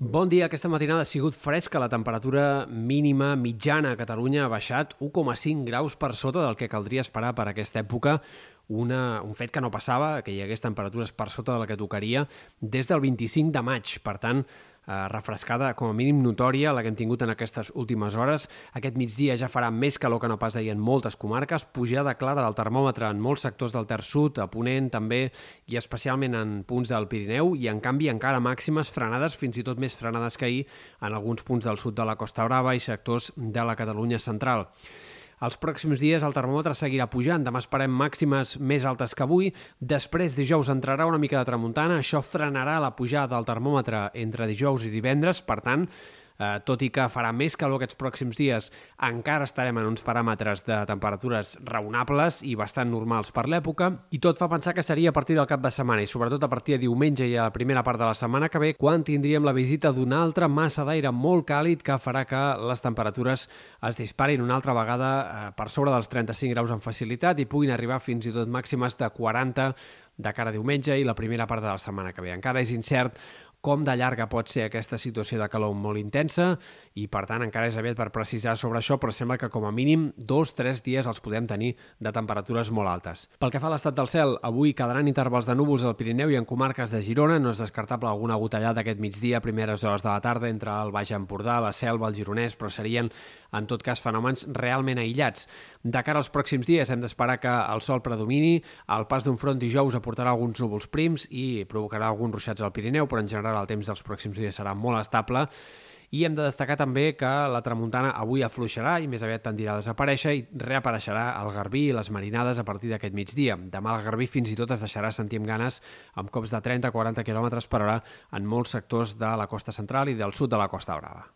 Bon dia. Aquesta matinada ha sigut fresca. La temperatura mínima mitjana a Catalunya ha baixat 1,5 graus per sota del que caldria esperar per aquesta època. Una, un fet que no passava, que hi hagués temperatures per sota de la que tocaria des del 25 de maig. Per tant, eh, refrescada com a mínim notòria la que hem tingut en aquestes últimes hores. Aquest migdia ja farà més calor que no pas ahir en moltes comarques, pujada clara del termòmetre en molts sectors del Ter Sud, a Ponent també, i especialment en punts del Pirineu, i en canvi encara màximes frenades, fins i tot més frenades que ahir, en alguns punts del sud de la Costa Brava i sectors de la Catalunya central. Els pròxims dies el termòmetre seguirà pujant, demà esperem màximes més altes que avui, després dijous entrarà una mica de tramuntana, això frenarà la pujada del termòmetre entre dijous i divendres, per tant, eh, tot i que farà més calor aquests pròxims dies, encara estarem en uns paràmetres de temperatures raonables i bastant normals per l'època, i tot fa pensar que seria a partir del cap de setmana, i sobretot a partir de diumenge i a la primera part de la setmana que ve, quan tindríem la visita d'una altra massa d'aire molt càlid que farà que les temperatures es disparin una altra vegada eh, per sobre dels 35 graus amb facilitat i puguin arribar fins i tot màximes de 40 de cara a diumenge i la primera part de la setmana que ve. Encara és incert com de llarga pot ser aquesta situació de calor molt intensa i, per tant, encara és aviat per precisar sobre això, però sembla que com a mínim dos, tres dies els podem tenir de temperatures molt altes. Pel que fa a l'estat del cel, avui quedaran intervals de núvols al Pirineu i en comarques de Girona. No és descartable alguna gotellada aquest migdia a primeres hores de la tarda entre el Baix Empordà, la Selva, el Gironès, però serien, en tot cas, fenòmens realment aïllats. De cara als pròxims dies hem d'esperar que el sol predomini, el pas d'un front dijous aportarà alguns núvols prims i provocarà alguns ruixats al Pirineu, però en general general el temps dels pròxims dies serà molt estable i hem de destacar també que la tramuntana avui afluixarà i més aviat tendirà a desaparèixer i reapareixerà el garbí i les marinades a partir d'aquest migdia. Demà el garbí fins i tot es deixarà sentir amb ganes amb cops de 30-40 km per hora en molts sectors de la costa central i del sud de la Costa Brava.